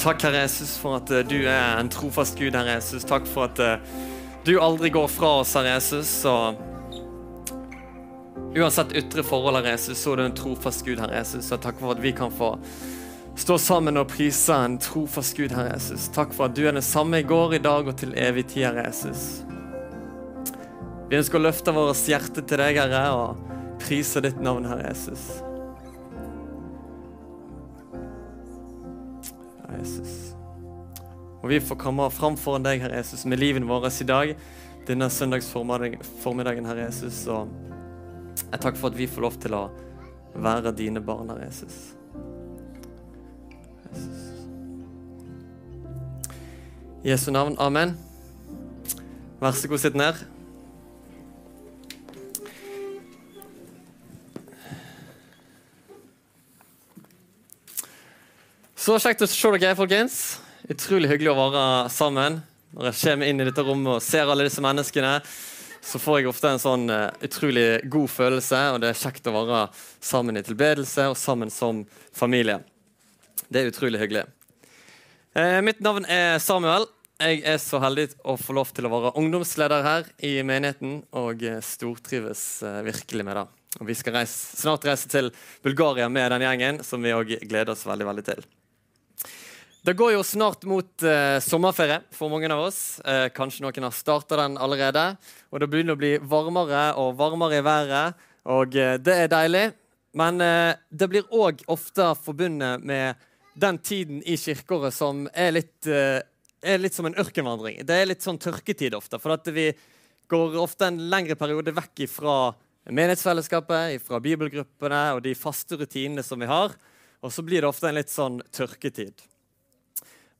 Takk, Herre Jesus, for at eh, du er en trofast Gud, Herre Jesus. Takk for at eh, du aldri går fra oss, Herre Jesus. Og uansett ytre forhold, Herre Jesus, så er du en trofast Gud, Herre Jesus. Og takk for at vi kan få stå sammen og prise en trofast Gud, Herre Jesus. Takk for at du er den samme i går, i dag og til evig tid, Herre Jesus. Vi ønsker å løfte vårt hjerte til deg, Herre, og prise ditt navn, Herre Jesus. Jesus. Og vi får komme fram foran deg, Herre Jesus, med livet vårt i dag, denne søndagsformiddagen, Herre Jesus. Og jeg takker for at vi får lov til å være dine barn, Herre Jesus. Jesus. Jesu navn. Amen. Vær så god, sitt ned. Så kjekt å se dere, folkens. Utrolig hyggelig å være sammen. Når jeg kommer inn i dette rommet og ser alle disse menneskene, så får jeg ofte en sånn uh, utrolig god følelse, og det er kjekt å være sammen i tilbedelse og sammen som familie. Det er utrolig hyggelig. Uh, mitt navn er Samuel. Jeg er så heldig å få lov til å være ungdomsleder her i menigheten, og stortrives uh, virkelig med det. Og Vi skal reise, snart reise til Bulgaria med den gjengen, som vi òg gleder oss veldig, veldig til. Det går jo snart mot eh, sommerferie for mange av oss. Eh, kanskje noen har starta den allerede. Og Det begynner å bli varmere og varmere i været, og eh, det er deilig. Men eh, det blir òg ofte forbundet med den tiden i kirkeåret som er litt, eh, er litt som en ørkenvandring. Det er litt sånn tørketid ofte. For at vi går ofte en lengre periode vekk fra menighetsfellesskapet, fra bibelgruppene og de faste rutinene som vi har. Og så blir det ofte en litt sånn tørketid.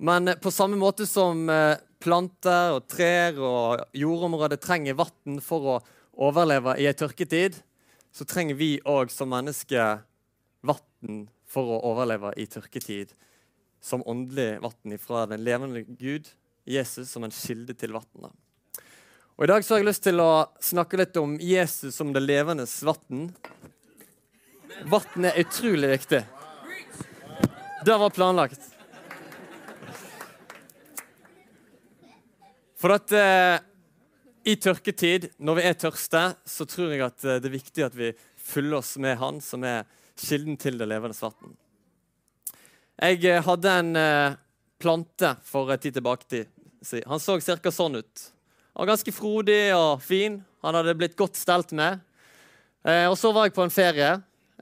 Men på samme måte som eh, planter og trær og jordområder trenger vann for å overleve i ei tørketid, så trenger vi òg som mennesker vann for å overleve i tørketid. Som åndelig vann fra den levende Gud, Jesus, som en kilde til vannet. Og I dag så har jeg lyst til å snakke litt om Jesus som det levende vann. Vann er utrolig viktig. Det var planlagt. For at eh, i tørketid, når vi er tørste, så tror jeg at eh, det er viktig at vi fyller oss med Han som er kilden til det levende vann. Jeg eh, hadde en eh, plante for en tid tilbake. Si. Han så ca. sånn ut. Han var ganske frodig og fin. Han hadde blitt godt stelt med. Eh, og Så var jeg på en ferie,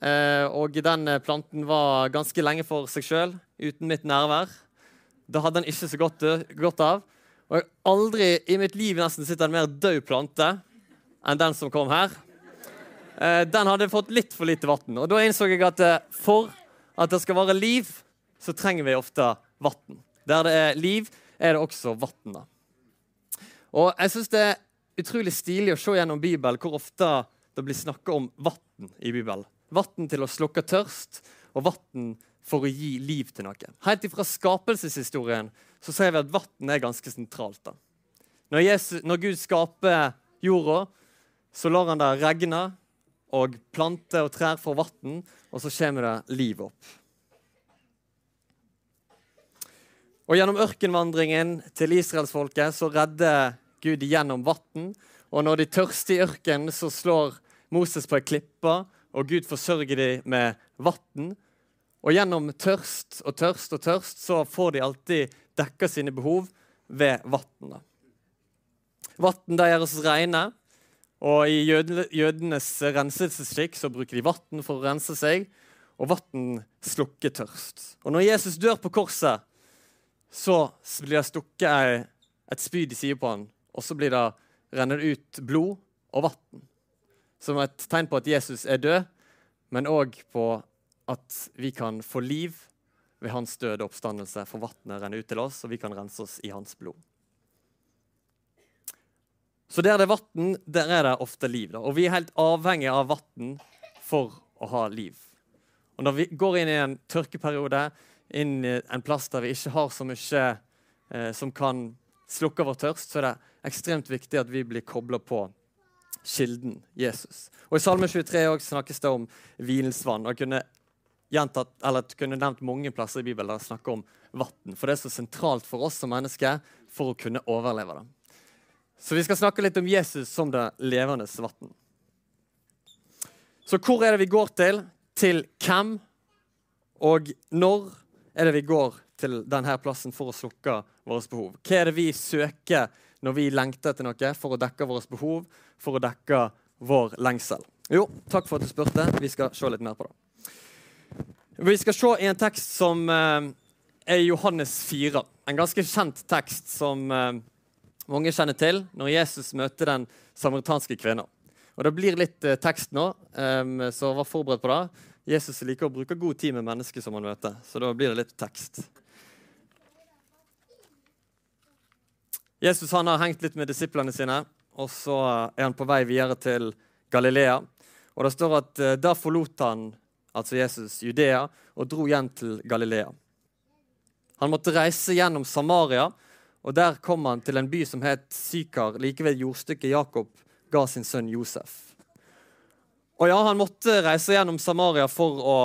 eh, og den planten var ganske lenge for seg sjøl, uten mitt nærvær. Det hadde han ikke så godt, godt av. Og jeg har aldri i mitt liv nesten sett en mer død plante enn den som kom her. Eh, den hadde fått litt for lite vann. Og da innså jeg at eh, for at det skal være liv, så trenger vi ofte vann. Der det er liv, er det også vann. Og jeg syns det er utrolig stilig å se gjennom Bibelen hvor ofte det blir snakka om vann i Bibelen. Vann til å slukke tørst, og vann for å gi liv til noe. Helt ifra skapelseshistorien så ser vi at vann er ganske sentralt. da. Når, Jesus, når, Gud skaper jorda, så lar han det regne, og planter og trær får vann, og så kommer det liv opp. Og Gjennom ørkenvandringen til israelsfolket så redder Gud igjennom vann. Og når de tørster i ørkenen, så slår Moses på ei klippe, og Gud forsørger dem med vann. Og gjennom tørst og tørst og tørst så får de alltid dekka sine behov ved vann. Vann gjør oss rene, og i jødenes renselsesskikk så bruker de vann for å rense seg, og vann slukker tørst. Og når Jesus dør på korset, så blir det stukket et spyd i sida på han, og så blir det renner ut blod og vann. Som et tegn på at Jesus er død, men òg på at vi kan få liv ved hans døde oppstandelse, for vannet renner ut til oss, og vi kan rense oss i hans blod. Så der det er vann, der er det ofte liv. Da. Og vi er helt avhengige av vann for å ha liv. Og når vi går inn i en tørkeperiode, inn i en plass der vi ikke har så mye eh, som kan slukke vår tørst, så er det ekstremt viktig at vi blir kobla på kilden Jesus. Og I Salme 23 snakkes det om hvilens vann. Og jeg kunne gjentatt, eller kunne nevnt mange plasser i Bibelen der det snakker om vann. For det er så sentralt for oss som mennesker for å kunne overleve det. Så vi skal snakke litt om Jesus som det levende vann. Så hvor er det vi går til? Til hvem? Og når er det vi går til denne plassen for å slukke våre behov? Hva er det vi søker når vi lengter etter noe for å dekke våre behov, for å dekke vår lengsel? Jo, takk for at du spurte. Vi skal se litt mer på det. Vi skal se i en tekst som eh, er Johannes 4. En ganske kjent tekst som eh, mange kjenner til når Jesus møter den samaritanske kvinnen. Og Det blir litt eh, tekst nå, så vær forberedt på det. Jesus liker å bruke god tid med mennesker som han møter, så da blir det litt tekst. Jesus han har hengt litt med disiplene sine, og så er han på vei videre til Galilea. Og Det står at da forlot han, altså Jesus, Judea og dro igjen til Galilea. Han måtte reise gjennom Samaria, og der kom han til en by som het Sykar, like ved jordstykket Jakob ga sin sønn Josef. Og ja, Han måtte reise gjennom Samaria for å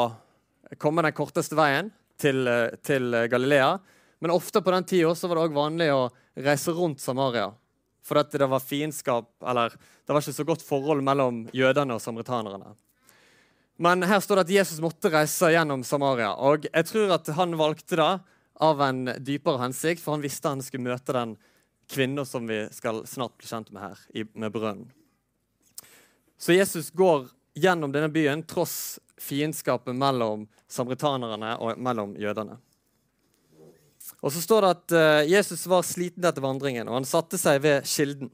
komme den korteste veien til, til Galilea. Men ofte på den tida var det også vanlig å reise rundt Samaria. For det var fiendskap, eller det var ikke så godt forhold mellom jødene og samaritanerne. Men her står det at Jesus måtte reise gjennom Samaria. Og jeg tror at han valgte det av en dypere hensikt, for han visste han skulle møte den kvinna som vi skal snart bli kjent med her, med brønnen. Så Jesus går gjennom denne byen tross fiendskapet mellom samaritanerne og mellom jødene. Og så står det at uh, Jesus var sliten etter vandringen, og han satte seg ved kilden.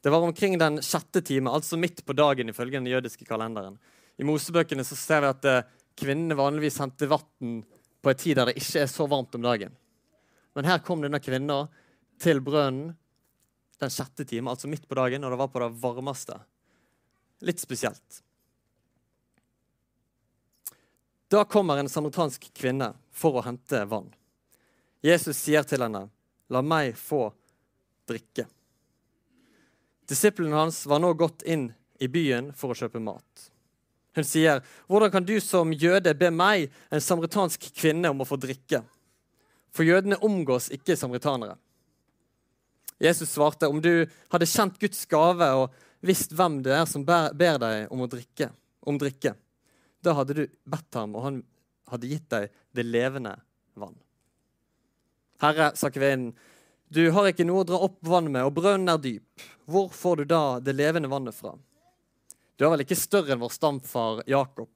Det var omkring den sjette time, altså midt på dagen ifølge den jødiske kalenderen. I Mosebøkene så ser vi at uh, kvinnene vanligvis henter vann på en tid der det ikke er så varmt om dagen. Men her kom denne kvinna til brønnen den sjette time, altså midt på dagen, og det var på det varmeste. Litt spesielt. Da kommer en samaritansk kvinne for å hente vann. Jesus sier til henne, 'La meg få drikke'. Disiplene hans var nå gått inn i byen for å kjøpe mat. Hun sier, 'Hvordan kan du som jøde be meg, en samaritansk kvinne, om å få drikke?' For jødene omgås ikke samaritanere. Jesus svarte, 'Om du hadde kjent Guds gave og visst hvem det er som ber, deg om å drikke, om drikke, da hadde du bedt ham, og han hadde gitt deg det levende vann.' Herre, sa kvinnen, du har ikke noe å dra opp vann med, og brønnen er dyp. Hvor får du da det levende vannet fra? Du er vel ikke større enn vår stamfar Jakob.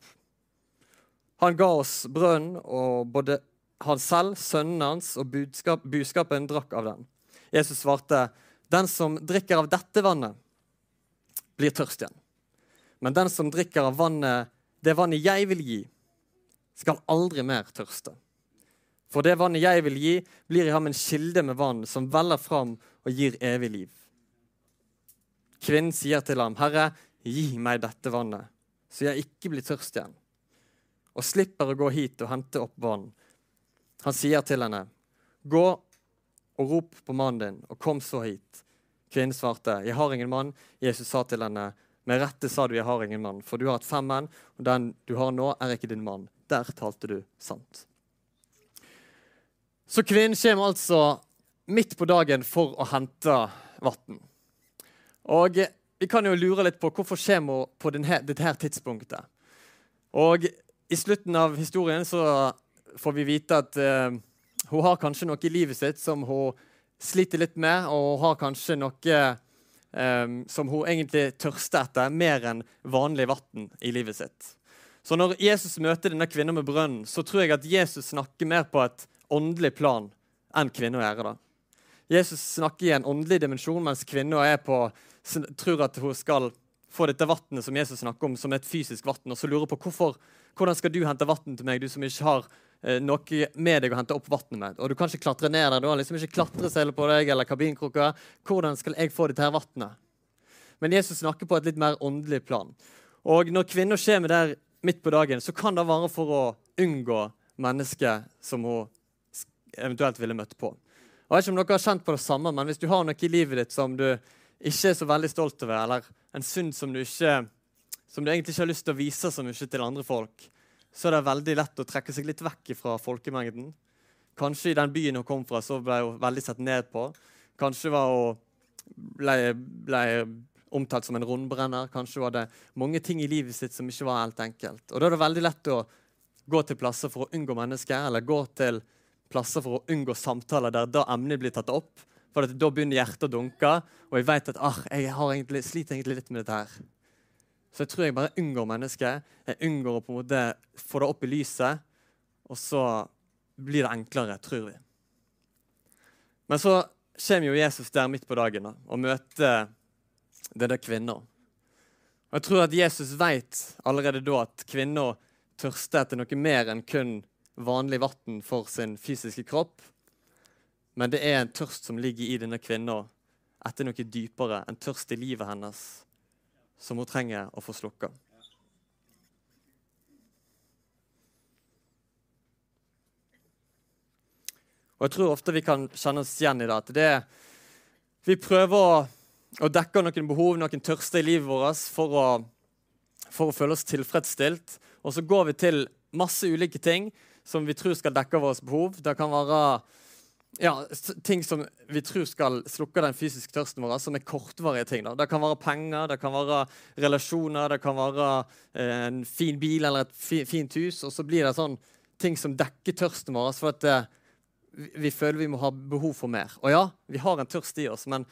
Han ga oss brønnen, og både han selv, sønnen hans og budskap, budskapen drakk av den. Jesus svarte, 'Den som drikker av dette vannet, blir tørst igjen.' 'Men den som drikker av vannet, det vannet jeg vil gi, skal aldri mer tørste.' 'For det vannet jeg vil gi, blir i ham en kilde med vann som veller fram og gir evig liv.' Kvinnen sier til ham, 'Herre, Gi meg dette vannet, så jeg ikke blir tørst igjen, og slipper å gå hit og hente opp vann. Han sier til henne, Gå og rop på mannen din, og kom så hit. Kvinnen svarte, Jeg har ingen mann. Jesus sa til henne, Med rette sa du, jeg har ingen mann, for du har hatt fem menn, og den du har nå, er ikke din mann. Der talte du sant. Så kvinnen kommer altså midt på dagen for å hente vann. Og vi kan jo lure litt på hvorfor skjer det på denne, dette tidspunktet. Og I slutten av historien så får vi vite at uh, hun har kanskje noe i livet sitt som hun sliter litt med, og hun har kanskje noe um, som hun egentlig tørster etter, mer enn vanlig vann i livet sitt. Så når Jesus møter denne kvinnen med brønnen, så tror jeg at Jesus snakker mer på et åndelig plan enn kvinne å gjøre da. Jesus snakker i en åndelig dimensjon, mens kvinna tror at hun skal få dette vannet som Jesus snakker om, som et fysisk vann, og så lurer på hvorfor, hvordan skal du hente vann til meg, du som ikke har eh, noe med deg å hente opp vannet med. Og du kan ikke klatre ned der. Du har liksom ikke klatresele på deg eller kabinkrukker. Hvordan skal jeg få dette her vannet? Men Jesus snakker på et litt mer åndelig plan. Og når kvinner kommer der midt på dagen, så kan det være for å unngå mennesket som hun eventuelt ville møtt på. Jeg vet ikke om dere har kjent på det samme, men Hvis du har noe i livet ditt som du ikke er så veldig stolt over, eller en synd som du, ikke, som du egentlig ikke har lyst til å vise så mye til andre folk, så er det veldig lett å trekke seg litt vekk fra folkemengden. Kanskje i den byen hun kom fra, så ble hun veldig sett ned på. Kanskje var hun ble, ble omtalt som en rundbrenner. Kanskje var det mange ting i livet sitt som ikke var helt enkelt. Og Da er det veldig lett å gå til plasser for å unngå mennesker, eller gå til plasser for å unngå samtaler der da emnet blir tatt opp. For da begynner hjertet å dunke, og jeg vet at ah, jeg egentlig, sliter egentlig litt med dette her. Så jeg tror jeg bare unngår mennesket. Jeg unngår å på en måte få det opp i lyset. Og så blir det enklere, tror vi. Men så kommer jo Jesus der midt på dagen og møter denne kvinna. Og jeg tror at Jesus vet allerede da at kvinna tørster etter noe mer enn kun vanlig vann for sin fysiske kropp. Men det er en tørst som ligger i denne kvinna etter noe dypere, en tørst i livet hennes som hun trenger å få slukka. Og Jeg tror ofte vi kan kjenne oss igjen i det. at det, Vi prøver å, å dekke noen behov, noen tørste i livet vårt for å, for å føle oss tilfredsstilt. Og så går vi til masse ulike ting som vi tror skal dekke våre behov. Det kan være ja, ting som vi tror skal slukke den fysiske tørsten vår, som er kortvarige ting. Da. Det kan være penger, det kan være relasjoner, det kan være eh, en fin bil eller et fi, fint hus. Og så blir det sånn ting som dekker tørsten vår, for at eh, vi, føler vi må ha behov for mer. Og ja, vi har en tørst i oss, men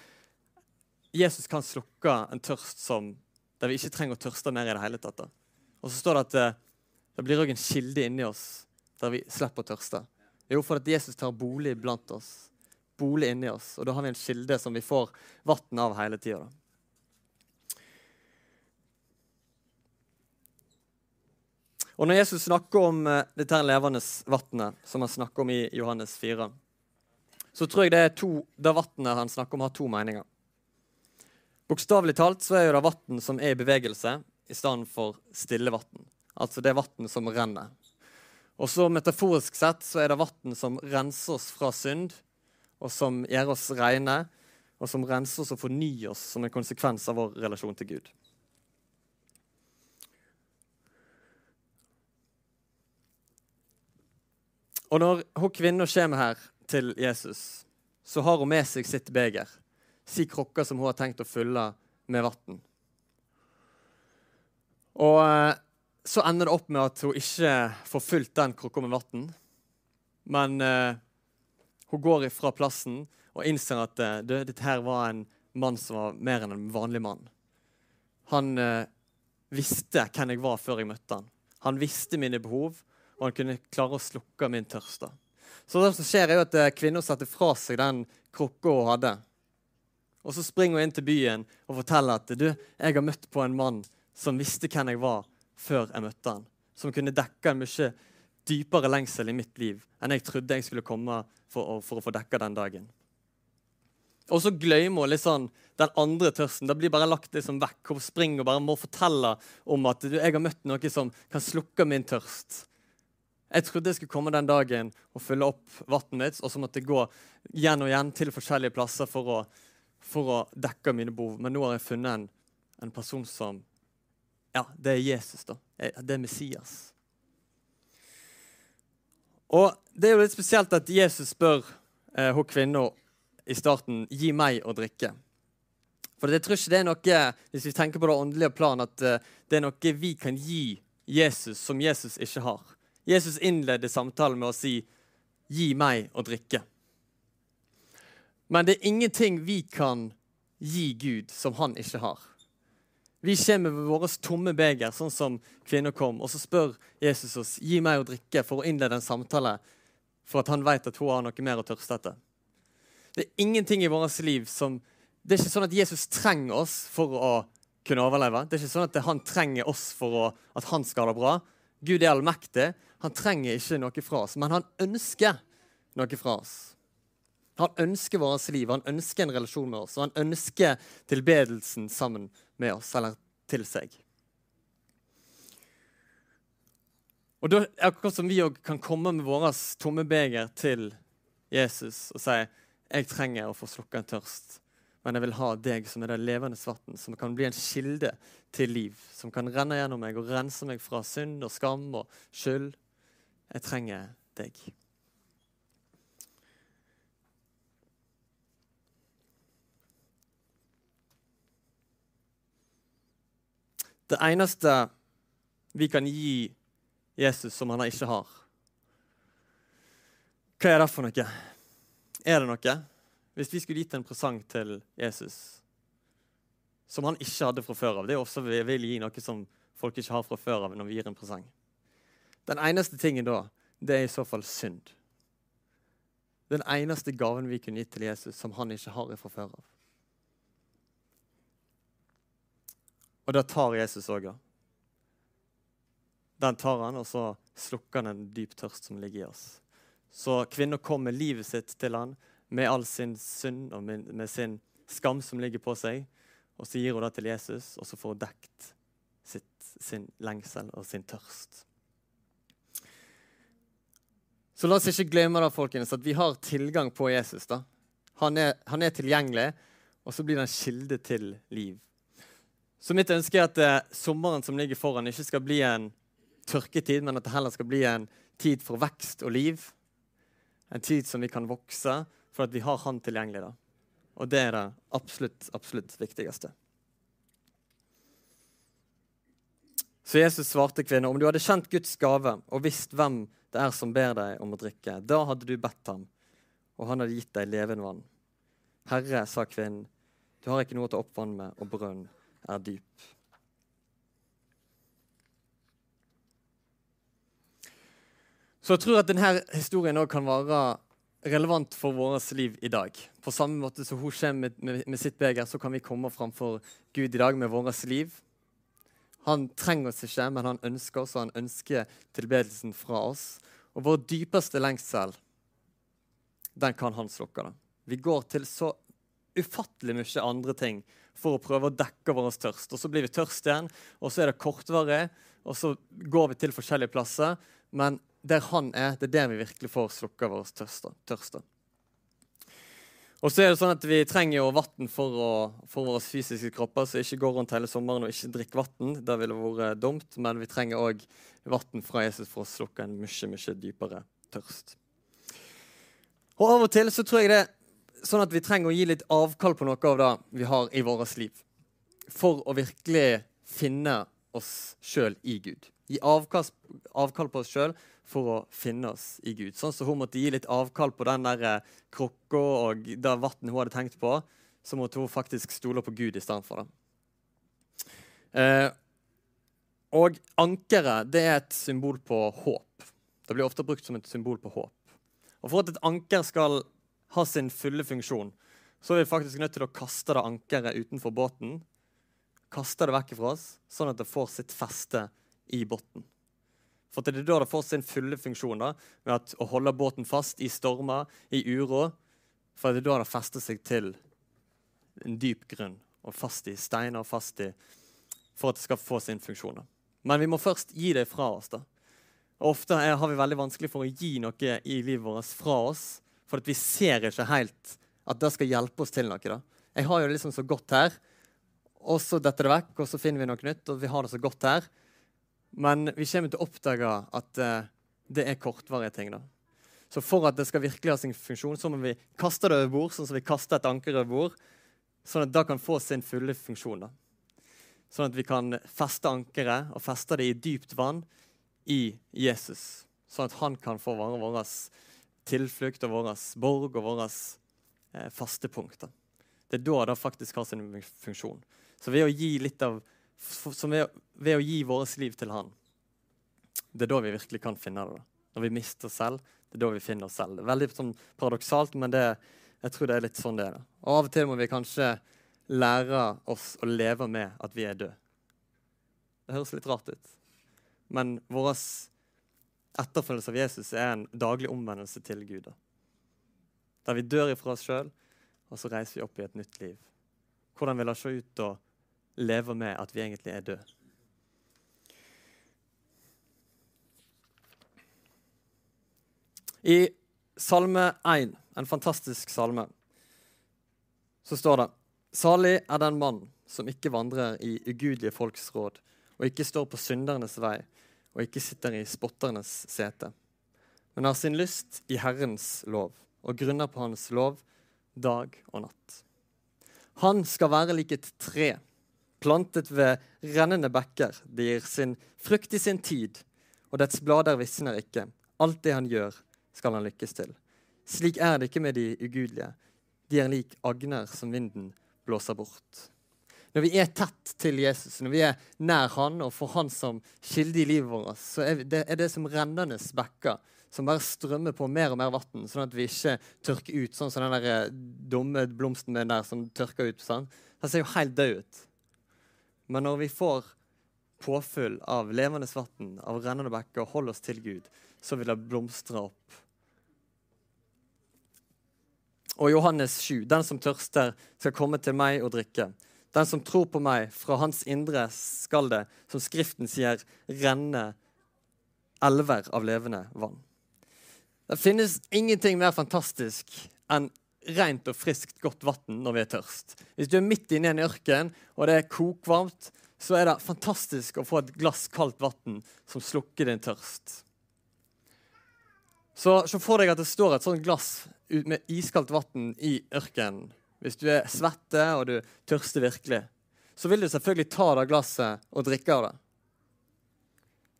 Jesus kan slukke en tørst som, der vi ikke trenger å tørste mer i det hele tatt. Da. Og så står det at eh, det blir òg en kilde inni oss der vi slipper å tørste. Jo, for at Jesus tar bolig blant oss. Bolig inni oss. Og da har vi en kilde som vi får vann av hele tida. Og når Jesus snakker om uh, dette her levende vannet, som han snakker om i Johannes 4, så tror jeg det er to, det vannet han snakker om, har to meninger. Bokstavelig talt så er det vann som er i bevegelse, i stedet for stille vann. Altså det vann som renner. Og så Metaforisk sett så er det vann som renser oss fra synd, og som gjør oss rene, og som renser oss og fornyer oss som en konsekvens av vår relasjon til Gud. Og når hun kvinna kommer her til Jesus, så har hun med seg sitt beger, si krukke som hun har tenkt å fylle med vann. Og eh, så ender det opp med at hun ikke får fylt den krukka med vann. Men uh, hun går ifra plassen og innser at eh, dette her var en mann som var mer enn en vanlig mann. Han uh, visste hvem jeg var før jeg møtte han. Han visste mine behov, og han kunne klare å slukke min tørst. Så det som skjer, er jo at kvinna setter fra seg den krukka hun hadde. Og så springer hun inn til byen og forteller at du, jeg har møtt på en mann som visste hvem jeg var, før jeg møtte han. Som kunne dekke en mye dypere lengsel i mitt liv enn jeg trodde jeg skulle komme for å, for å få dekka den dagen. Og så glemmer hun sånn, den andre tørsten. Det blir bare lagt liksom vekk. Hun springer og bare må fortelle om at du, jeg har møtt noe som kan slukke min tørst. Jeg trodde jeg skulle komme den dagen og fylle opp vannet mitt, og så måtte jeg gå igjen og igjen til forskjellige plasser for å, for å dekke mine behov. Men nå har jeg funnet en, en person som ja, det er Jesus, da. Det er Messias. Og Det er jo litt spesielt at Jesus spør eh, hun kvinna i starten gi meg å drikke. For jeg tror ikke det er noe hvis vi tenker på det åndelige plan, at eh, det er noe vi kan gi Jesus som Jesus ikke har. Jesus innleder samtalen med å si 'gi meg å drikke'. Men det er ingenting vi kan gi Gud som han ikke har. Vi kommer med våre tomme beger, sånn som kvinner kom, og så spør Jesus oss gi meg å drikke for å innlede en samtale, for at han vet at hun har noe mer å tørste etter. Det er ingenting i vårt liv som Det er ikke sånn at Jesus trenger oss for å kunne overleve. Det er ikke sånn at han trenger oss for å, at han skal ha det bra. Gud er allmektig. Han trenger ikke noe fra oss, men han ønsker noe fra oss. Han ønsker vårt liv, han ønsker en relasjon med oss, og han ønsker tilbedelsen sammen med oss, eller til seg. Og da, Akkurat som vi kan komme med våre tomme beger til Jesus og si jeg trenger å få slukka en tørst. men jeg vil ha deg som er det levende vann, som kan bli en kilde til liv. Som kan renne gjennom meg og rense meg fra synd og skam og skyld. Jeg trenger deg. Det eneste vi kan gi Jesus som han ikke har, hva er det for noe? Er det noe? Hvis vi skulle gitt en presang til Jesus som han ikke hadde fra før av Det er også vi vil gi noe som folk ikke har fra før av når vi gir en presang. Den eneste tingen da, det er i så fall synd. Den eneste gaven vi kunne gitt til Jesus som han ikke har fra før av. Og det tar Jesus òg. Den tar han, og så slukker han en dyp tørst som ligger i oss. Så kvinner kom med livet sitt til han, med all sin synd og med sin skam som ligger på seg. Og så gir hun det til Jesus, og så får hun dekt sitt, sin lengsel og sin tørst. Så la oss ikke glemme da, folkens, at vi har tilgang på Jesus. da. Han er, han er tilgjengelig, og så blir han kilde til liv. Så mitt ønske er at eh, sommeren som ligger foran, ikke skal bli en tørketid, men at det heller skal bli en tid for vekst og liv. En tid som vi kan vokse, for at vi har Han tilgjengelig. da. Og det er det absolutt, absolutt viktigste. Så Jesus svarte kvinnen, om du hadde kjent Guds gave og visst hvem det er som ber deg om å drikke, da hadde du bedt ham, og han hadde gitt deg levende vann. Herre, sa kvinnen, du har ikke noe å ta opp vann med, og brønnen er dyp. Så jeg tror at denne historien òg kan være relevant for vårt liv i dag. På samme måte som hun kommer med, med, med, sitt beger, så kan vi komme framfor Gud i dag med vårt liv. Han trenger oss ikke, men han ønsker oss, og han ønsker tilbedelsen fra oss. Og vår dypeste lengsel, den kan han slukke. da. Vi går til så ufattelig mye andre ting for å prøve å dekke vår tørst. Og så blir vi tørst igjen, og så er det kortvarig, og så går vi til forskjellige plasser. Men der han er, det er der vi virkelig får slukka vår tørst. Og så er det sånn at Vi trenger jo vann for, for våre fysiske kropper, så ikke gå rundt hele sommeren og ikke drikke vann. Det ville vært dumt, men vi trenger òg vann fra Jesus for å slukke en mye, mye dypere tørst. Og Av og til så tror jeg det sånn at vi trenger å gi litt avkall på noe av det vi har i vårt liv. For å virkelig finne oss sjøl i Gud. Gi avkall, på oss sjøl for å finne oss i Gud. Sånn som hun måtte gi litt avkall på den der eh, krukka og det vannet hun hadde tenkt på, så måtte hun faktisk stole på Gud i stedet for det. Eh, og ankeret det er et symbol på håp. Det blir ofte brukt som et symbol på håp. Og For at et anker skal ha sin fulle funksjon, så er vi faktisk nødt til å kaste det ankeret utenfor båten. Kaste det vekk fra oss, sånn at det får sitt feste i båten. For det er da det får sin fulle funksjon, da, med at å holde båten fast i stormer, i uro. For det er da det fester seg til en dyp grunn, og fast i steiner, fast i For at det skal få sin funksjon. Da. Men vi må først gi det fra oss. da. Ofte er, har vi veldig vanskelig for å gi noe i livet vårt fra oss for vi ser ikke helt at det skal hjelpe oss til noe. da. Jeg har jo det liksom så godt her, og så detter det vekk, og så finner vi noe nytt, og vi har det så godt her. Men vi kommer til å oppdage at uh, det er kortvarige ting. da. Så for at det skal virkelig ha sin funksjon, så må vi kaste det over bord, sånn som vi kaster et anker over bord, sånn at det kan få sin fulle funksjon. da. Sånn at vi kan feste ankeret og feste det i dypt vann i Jesus. Sånn at han kan få varene vår tilflukt og vår borg og våre eh, faste punkter. Det er da det faktisk har sin funksjon. Så ved å gi litt av ved, ved, å gi vårt liv til Han, det er da vi virkelig kan finne det. Når vi mister oss selv, det er da vi finner oss selv. Det er veldig sånn, paradoksalt, men det, jeg tror det er litt sånn det er. Da. Og Av og til må vi kanskje lære oss å leve med at vi er døde. Det høres litt rart ut, men vårt etterfølgelse av Jesus er en daglig omvendelse til Gud. Der vi dør ifra oss sjøl, og så reiser vi opp i et nytt liv. Hvordan vil det se ut å leve med at vi egentlig er døde? I Salme 1, en fantastisk salme, så står det Salig er den mann som ikke vandrer i ugudelige folks råd, og ikke står på syndernes vei, og ikke sitter i spotternes sete, men har sin lyst i Herrens lov, og grunner på Hans lov dag og natt. Han skal være lik et tre, plantet ved rennende bekker. Det gir sin frukt i sin tid, og dets blader visner ikke. Alt det han gjør, skal han lykkes til. Slik er det ikke med de ugudelige. De er lik agner som vinden blåser bort. Når vi er tett til Jesus, når vi er nær han og får han som kilde i livet vårt, så er det, er det som rennende bekker som bare strømmer på mer og mer vann, sånn at vi ikke tørker ut, sånn som den der eh, dumme blomsten min der som tørker ut. Sånn. Den ser jo helt død ut. Men når vi får påfyll av levende vann, av rennende bekker, og holder oss til Gud, så vil det blomstre opp og Johannes 7.: Den som tørster, skal komme til meg og drikke. Den som tror på meg, fra hans indre skal det, som Skriften sier, renne elver av levende vann. Det finnes ingenting mer fantastisk enn rent og friskt, godt vann når vi er tørst. Hvis du er midt inne i en ørken og det er kokvarmt, så er det fantastisk å få et glass kaldt vann som slukker din tørst. Så se for deg at det står et sånt glass med iskaldt vann i ørkenen. Hvis du er svette og du tørster virkelig, så vil du selvfølgelig ta det glasset og drikke av det.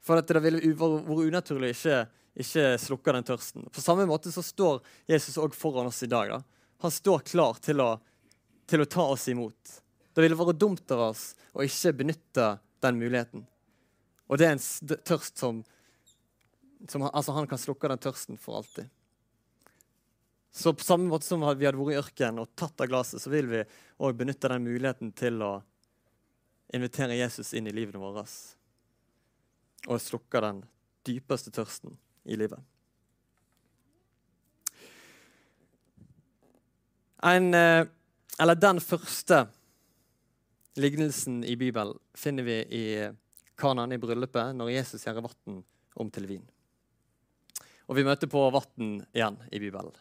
For det ville vært unaturlig ikke, ikke slukke den tørsten. På samme måte så står Jesus òg foran oss i dag. Da. Han står klar til å, til å ta oss imot. Det ville vært dumt av oss å ikke benytte den muligheten. Og det er en tørst som som, altså han kan slukke den tørsten for alltid. Så på samme måte som vi hadde vært i ørkenen og tatt av glasset, så vil vi òg benytte den muligheten til å invitere Jesus inn i livene våre og slukke den dypeste tørsten i livet. En, eh, eller den første lignelsen i Bibelen finner vi i Kanan i bryllupet, når Jesus gjør vann om til vin. Og vi møter på vann igjen i Bibelen.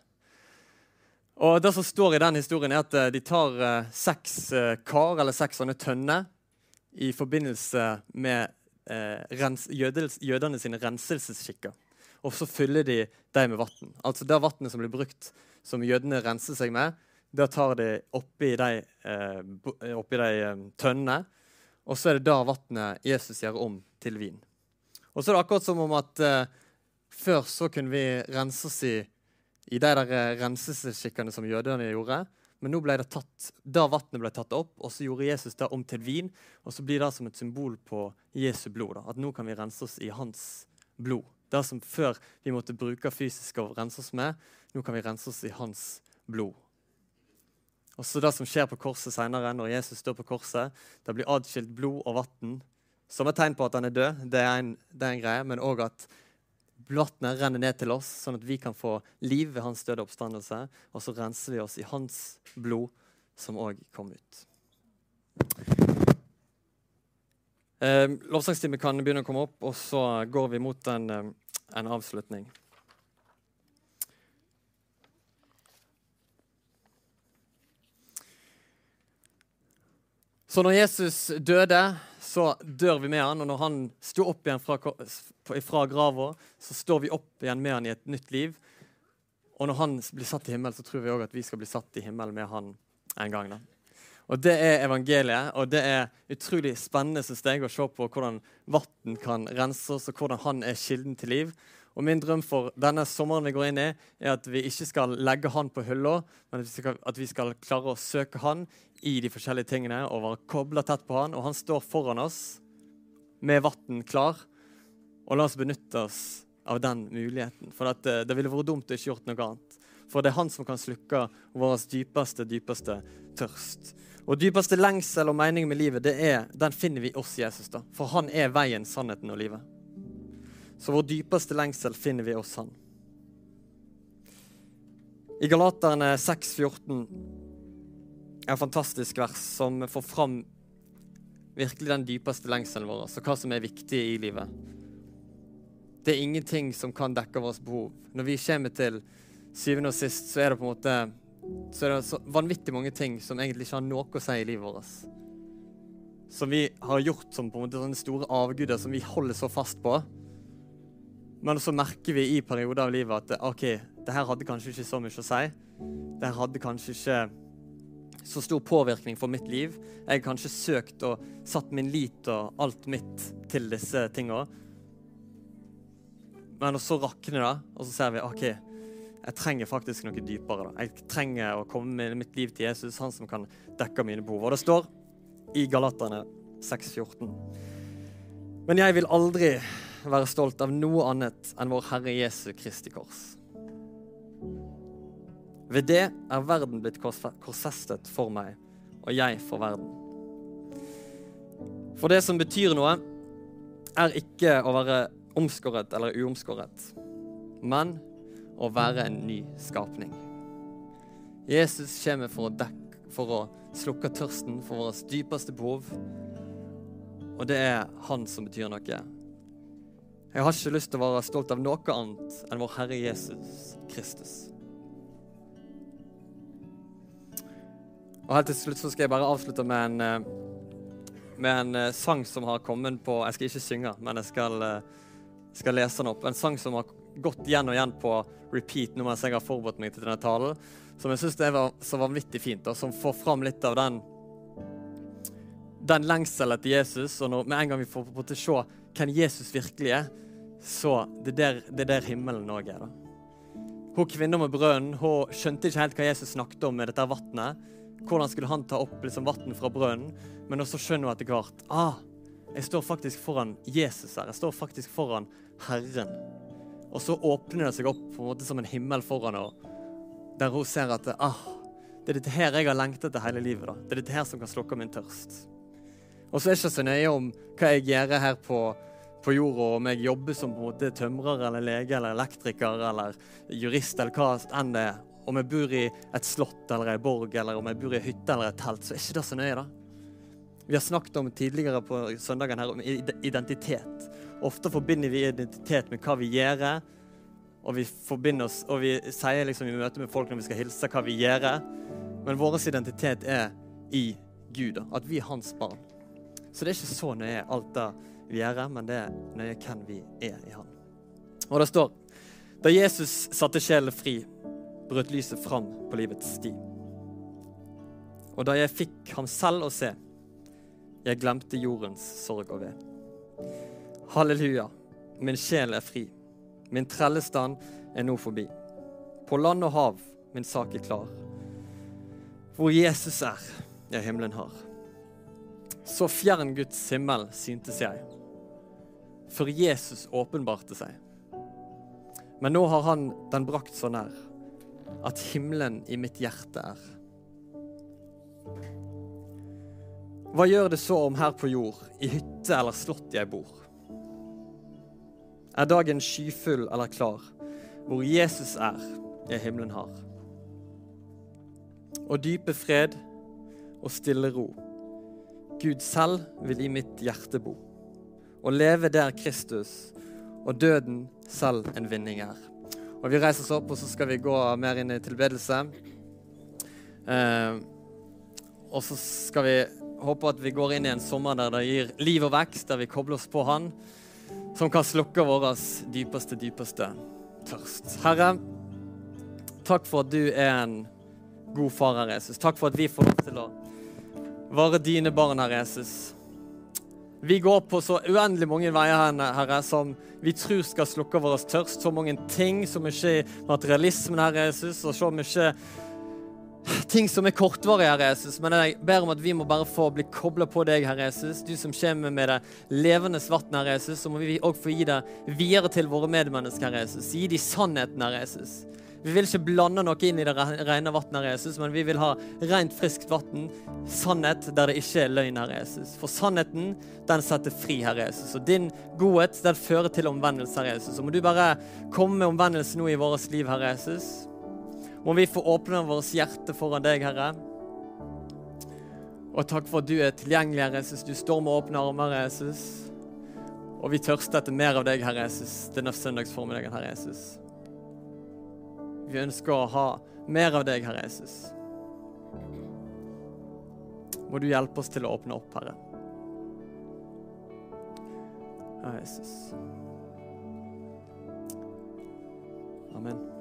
Og Det som står i den historien, er at eh, de tar uh, seks uh, kar, eller seks sånne tønner, i forbindelse med eh, rens, jødels, jødene sine renselsesskikker. Og så fyller de dem med vann. Altså det vannet som blir brukt som jødene renser seg med, det tar de oppi de, oppi de tønnene. Og så er det da vannet Jesus gjør om til vin. Og så er det akkurat som om at før så kunne vi rense oss i, i de der renseskikkene som jødene gjorde. Men nå ble det tatt, da vannet ble tatt opp, og så gjorde Jesus det om til vin. Og så blir det som et symbol på Jesu blod. Da. At nå kan vi rense oss i hans blod. Det som før vi måtte bruke fysisk å rense oss med, nå kan vi rense oss i hans blod. Og så Det som skjer på korset senere, når Jesus står på korset, det blir adskilt blod og vann. Som et tegn på at han er død, det er en, det er en greie, men òg at Vannet renner ned til oss, sånn at vi kan få liv ved hans døde oppstandelse. Og så renser vi oss i hans blod, som òg kom ut. Eh, Lovsangstimen kan begynne å komme opp, og så går vi mot en, eh, en avslutning. Så når Jesus døde så dør vi med han, og når han sto opp igjen fra, fra grava, så står vi opp igjen med han i et nytt liv. Og når han blir satt i himmelen, så tror vi òg at vi skal bli satt i himmelen med han en gang. da. Og Det er evangeliet, og det er utrolig spennende jeg, å se på hvordan vann kan renses, og hvordan han er kilden til liv. Og Min drøm for denne sommeren vi går inn i, er at vi ikke skal legge han på hylla, men at vi, skal, at vi skal klare å søke han i de forskjellige tingene og være kobla tett på han. Og han står foran oss med vann klar. Og la oss benytte oss av den muligheten. For det, eh, det ville vært dumt å ikke gjort noe annet. For det er han som kan slukke vår dypeste, dypeste tørst. Og dypeste lengsel og mening med livet, det er, den finner vi oss Jesus. da. For han er veien, sannheten og livet. Så vår dypeste lengsel finner vi hos Han. I Galaterne 6,14 er et fantastisk vers som får fram virkelig den dypeste lengselen vår, altså hva som er viktig i livet. Det er ingenting som kan dekke vårt behov. Når vi kommer til syvende og sist, så er det på en måte så er det så vanvittig mange ting som egentlig ikke har noe å si i livet vårt. Som vi har gjort som på en måte sånne store avguder som vi holder så fast på. Men så merker vi i perioder av livet at OK, det her hadde kanskje ikke så mye å si. Det her hadde kanskje ikke så stor påvirkning for mitt liv. Jeg har kanskje søkt og satt min lit og alt mitt til disse tinga. Men så rakner det, og så ser vi OK, jeg trenger faktisk noe dypere. da. Jeg trenger å komme med mitt liv til Jesus, han som kan dekke mine behov. Og det står i Galaterne 6,14. Men jeg vil aldri være stolt av noe annet enn vår Herre Jesu Kristi kors. Ved det er verden blitt korsfestet for meg, og jeg for verden. For det som betyr noe, er ikke å være omskåret eller uomskåret, men å være en ny skapning. Jesus kommer for å, dekke, for å slukke tørsten for vårt dypeste behov, og det er han som betyr noe. Jeg har ikke lyst til å være stolt av noe annet enn vår Herre Jesus Kristus. Og helt til slutt så skal jeg bare avslutte med en, eh, med en eh, sang som har kommet på Jeg skal ikke synge, men jeg skal, eh, skal lese den opp. En sang som har gått igjen og igjen på repeat nå mens jeg har forberedt meg til denne talen. Som jeg syns er så vanvittig fint, og som får fram litt av den den lengselen etter Jesus. Og når, med en gang vi får på en se hvem Jesus virkelig er, så det er der, det er der himmelen òg er. da. Hun kvinna med brønnen hun skjønte ikke helt hva Jesus snakket om med dette vannet. Hvordan skulle han ta opp liksom, vann fra brønnen? Men så skjønner hun etter hvert ah, jeg står faktisk foran Jesus her. Jeg står faktisk foran Herren. Og så åpner det seg opp på en måte som en himmel foran henne, der hun ser at ah, det er dette her jeg har lengtet etter hele livet. da. Det er dette her som kan slukke min tørst. Og så er det ikke så nøye om hva jeg gjør her på, på jorda, om jeg jobber som på en måte tømrer eller lege eller elektriker eller jurist eller hva enn det er. Om jeg bor i et slott eller ei borg eller om jeg bor i ei hytte eller et telt, så er ikke det så nøye. da. Vi har snakket om tidligere på søndagen her om identitet. Ofte forbinder vi identitet med hva vi gjør, og vi, oss, og vi sier liksom i møte med folk når vi skal hilse, hva vi gjør. Men vår identitet er i Gud, at vi er hans barn. Så det er ikke så nøye alt det vi gjør, men det er nøye hvem vi er i Han. Og det står da Jesus satte sjelen fri, brøt lyset fram på livets sti. Og da jeg fikk ham selv å se, jeg glemte jordens sorg og ved. Halleluja, min sjel er fri. Min trellestand er nå forbi. På land og hav, min sak er klar. Hvor Jesus er, jeg himmelen har. Så fjern Guds himmel syntes jeg, for Jesus åpenbarte seg. Men nå har han den brakt så nær at himmelen i mitt hjerte er. Hva gjør det så om her på jord, i hytte eller slott jeg bor? Er dagen skyfull eller klar, hvor Jesus er, jeg himmelen har. Og dype fred og stille ro. Gud selv vil i mitt hjerte bo. Og leve der Kristus og døden selv en vinning er. Og Vi reiser oss opp, og så skal vi gå mer inn i tilbedelse. Eh, og så skal vi håpe at vi går inn i en sommer der det gir liv og vekst, der vi kobler oss på Han, som kan slukke vår dypeste, dypeste tørst. Herre, takk for at du er en god far, Herre Jesus. Takk for at vi får lov til å være dine barn, Herre Jesus. Vi går på så uendelig mange veier, Herre, som vi tror skal slukke vår tørst. Så mange ting, som ikke er materialismen, Herre Jesus, og så mye ting som er kortvarige, Herre Jesus. Men jeg ber om at vi må bare få bli kobla på deg, Herre Jesus. Du som kommer med det levende vann, Herre Jesus, så må vi òg få gi det videre til våre medmennesker, Herre Jesus. Gi de sannheten, Herre Jesus. Vi vil ikke blande noe inn i det rene vannet, Jesus, men vi vil ha rent, friskt vann. Sannhet der det ikke er løgn, Herre Jesus. For sannheten, den setter fri, Herre Jesus. Og din godhet, den fører til omvendelse, Herre Jesus. Og må du bare komme med omvendelse nå i vårt liv, Herre Jesus. Må vi få åpne vårt hjerte foran deg, Herre. Og takk for at du er tilgjengelig, Herre Jesus. Du står med åpne armer, Herre Jesus. Og vi tørster etter mer av deg, Herre Jesus, denne søndagsformiddagen, Herre Jesus. Vi ønsker å ha mer av deg, Herre Jesus. Må du hjelpe oss til å åpne opp, Herre. Ja, Jesus. Amen.